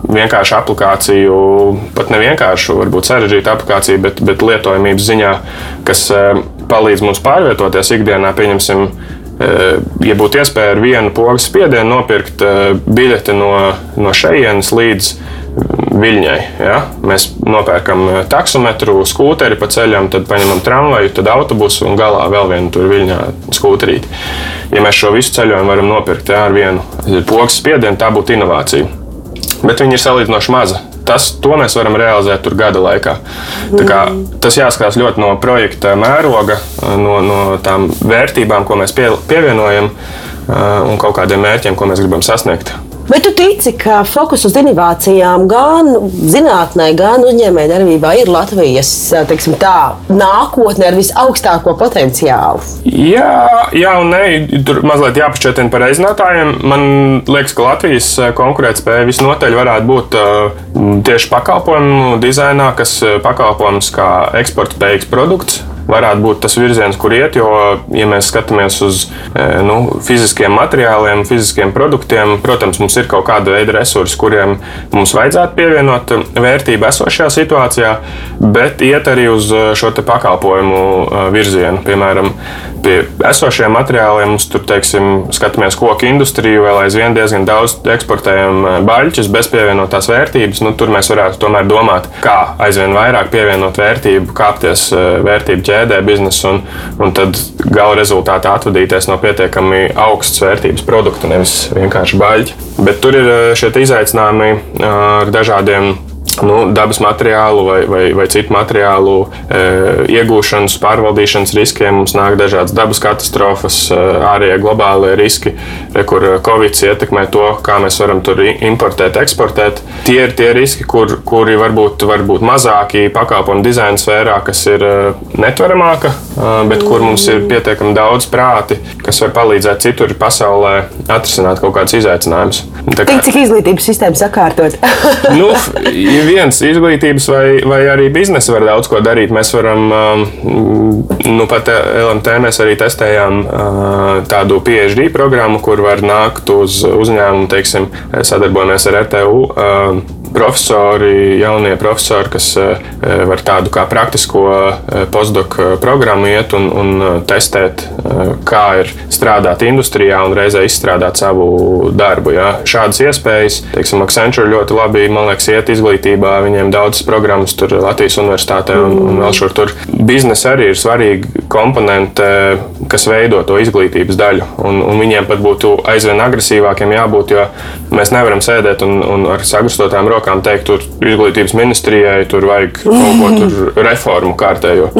vienkāršu aplikāciju, aplikāciju, pat nevienkāršu, varbūt sarežģītu aplikāciju, bet, bet lietojamības ziņā, kas eh, palīdz mums pārvietoties ikdienā, pieņemsim, eh, ja būtu iespēja ar vienu pogas spiedienu nopirkt eh, biļeti no, no šejienes līdz Viļņai. Ja? Mēs nopērkam taksometru, skūteri pa ceļam, tad paņemam tramvaju, tad autobusu un galā vēl vienu tur viļņā skūterīti. Ja mēs šo visu ceļojumu varam nopirkt ja, ar vienu pogas spiedienu, tā būtu inovācija bet viņi ir salīdzinoši maza. Tas, to mēs varam realizēt tur gada laikā. Kā, tas jāskatās ļoti no projekta mēroga, no, no tām vērtībām, ko mēs pie, pievienojam un kaut kādiem mērķiem, ko mēs gribam sasniegt. Vai tu tici, ka fokus uz inovācijām gan zinātnē, gan uzņēmējdarbībā ir Latvijas teiksim, tā, nākotne ar visaugstāko potenciālu? Jā, jā un nē, tur mazliet jāpašķietina par aizinātājiem. Man liekas, ka Latvijas konkurētspēja visnotaļ varētu būt tieši pakalpojumu dizainā, kas pakalpojums kā eksporta spējīgs produkts varētu būt tas virziens, kur iet. Jo, ja mēs skatāmies uz e, nu, fiziskiem materiāliem, fiziskiem produktiem, protams, mums ir kaut kāda veida resursi, kuriem mums vajadzētu pievienot vērtību esošajā situācijā, bet iet arī uz e, šo pakalpojumu e, virzienu. Piemēram, pie esošiem materiāliem mums tur, teiksim, skatāmies koku industriju, vēl aizvien diezgan daudz eksportējam baļķus bez pievienotās vērtības. Nu, tur mēs varētu tomēr domāt, kā aizvien vairāk pievienot vērtību, kāpties vērtību ķēdē biznesu, un, un tad gala rezultātā atvadīties no pietiekami augstas vērtības produkta, nevis vienkārši baļķi. Bet tur ir šie izaicinājumi ar dažādiem nu, dabas materiālu vai, vai, vai citu materiālu e, iegūšanas, pārvaldīšanas riskiem. Mums nāk dažādas dabas katastrofas, e, ārējie globālie riski, re, kur Covid ietekmē to, kā mēs varam tur importēt, eksportēt. Tie ir tie riski, kur, kuri varbūt, varbūt mazāki pakalpojumu dizaina sfērā, kas ir netveramāka, bet kur mums ir pietiekami daudz prāti, kas var palīdzēt citur pasaulē atrisināt kaut kādus izaicinājumus. Kā... Tik cik izglītības sistēma sakārtot? nu, viens izglītības vai, vai arī biznesa var daudz ko darīt. Mēs varam, um, nu pat LMT mēs arī testējām uh, tādu PhD programmu, kur var nākt uz uzņēmumu, teiksim, sadarbojamies ar RTU uh, profesori, jaunie profesori, kas var tādu kā praktisko postdoku programmu iet un, un testēt, kā ir strādāt industrijā un reizē izstrādāt savu darbu. Ja. Šādas iespējas, teiksim, Accenture ļoti labi, man liekas, iet izglītībā. Viņiem daudzas programmas tur Latvijas universitātē un, un vēl šur tur. Biznesa arī ir svarīga komponente, kas veido to izglītības daļu. Un, un viņiem pat būtu aizvien agresīvākiem jābūt, jo mēs nevaram sēdēt un, un ar sagrastotām rokām teikt, tur izglītības ministrijai tur vajag kaut ko tur reformu kārtējo.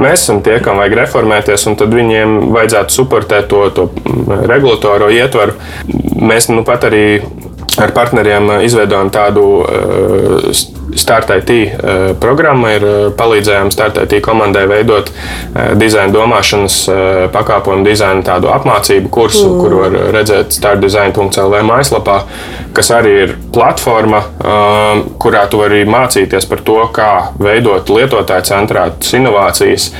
Mēs esam tie, kam vajag reformēties, un tad viņiem vajadzētu suportēt to, to regulatoro ietvaru. Mēs nu pat arī ar partneriem izveidojam tādu uh, Start IT uh, programma ir palīdzējām Start IT komandai veidot dizaina domāšanas pakāpojumu dizaina tādu apmācību kursu, mm. kur var redzēt startdesign.lv mājaslapā, kas arī ir platforma, kurā tu vari mācīties par to, kā veidot lietotāju centrētas inovācijas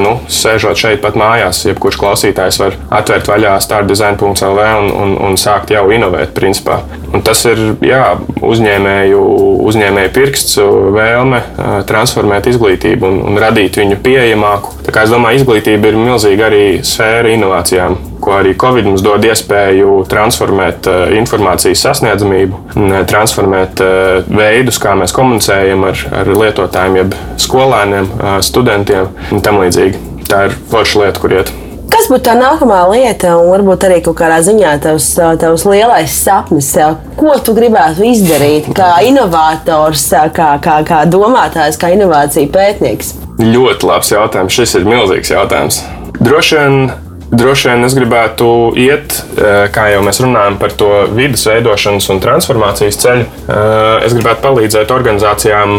nu, sēžot šeit pat mājās, jebkurš klausītājs var atvērt vaļā startdesign.lv un, un, un sākt jau inovēt. Principā. Un tas ir jā, uzņēmēju, uzņēmēju pirksts, vēlme transformēt izglītību un, un radīt viņu pieejamāku. Es domāju, izglītība ir milzīga arī sfēra inovācijām ko arī Covid mums dod iespēju transformēt uh, informācijas sasniedzamību, transformēt uh, veidus, kā mēs komunicējam ar, ar lietotājiem, jeb skolēniem, uh, studentiem un tam līdzīgi. Tā ir forša lieta, kur iet. Kas būtu tā nākamā lieta, un varbūt arī kaut kādā ziņā tavs, tavs lielais sapnis, ko tu gribētu izdarīt kā inovators, kā, kā, kā domātājs, kā inovācija pētnieks? Ļoti labs jautājums. Šis ir milzīgs jautājums. Droši vien Droši vien es gribētu iet, eh, kā jau mēs runājam par to vidas veidošanas un transformācijas ceļu. Eh, es gribētu palīdzēt organizācijām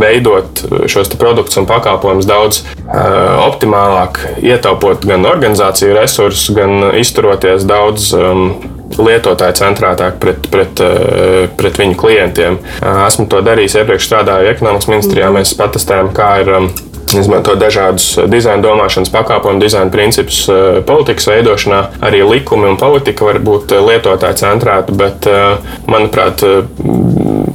veidot šos produktus un pakalpojumus daudz eh, optimālāk, ietaupot gan organizāciju resursus, gan izturoties daudz um, lietotāju centrētāk pret, pret, pret viņu klientiem. Esmu to darījis iepriekš strādāju ekonomikas ministrijā. Mēs patestējam, kā ir um, izmanto dažādus eh, dizaina domāšanas pakāpojumu, dizaina principus eh, politikas veidošanā. Arī likumi un politika var būt eh, lietotāji centrēti, bet, manuprāt,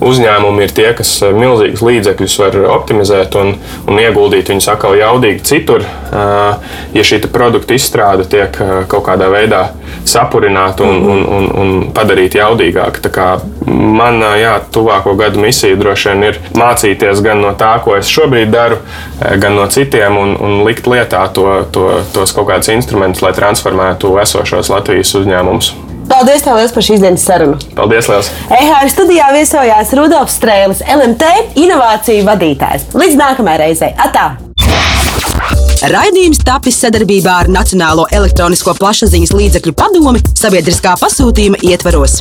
uzņēmumi ir tie, kas milzīgus līdzekļus var optimizēt un, un ieguldīt viņus atkal jaudīgi citur, ja šī produkta izstrāde tiek kaut kādā veidā sapurināta un, un, un, un padarīta jaudīgāka. Man, jā, tuvāko gadu misija droši vien ir mācīties gan no tā, ko es šobrīd daru, gan no citiem un, un likt lietā to, to, tos kaut kādus instrumentus, lai transformētu esošos Latvijas uzņēmumus. Paldies tev par šīs dienas sarunu. Paldies, Lielas. EHR studijā viesojās Rudolfs Strēlis, LMT inovāciju vadītājs. Līdz nākamajai reizei. Atā! Raidījums tapis sadarbībā ar Nacionālo elektronisko plašsaziņas līdzekļu padomi sabiedriskā pasūtījuma ietvaros.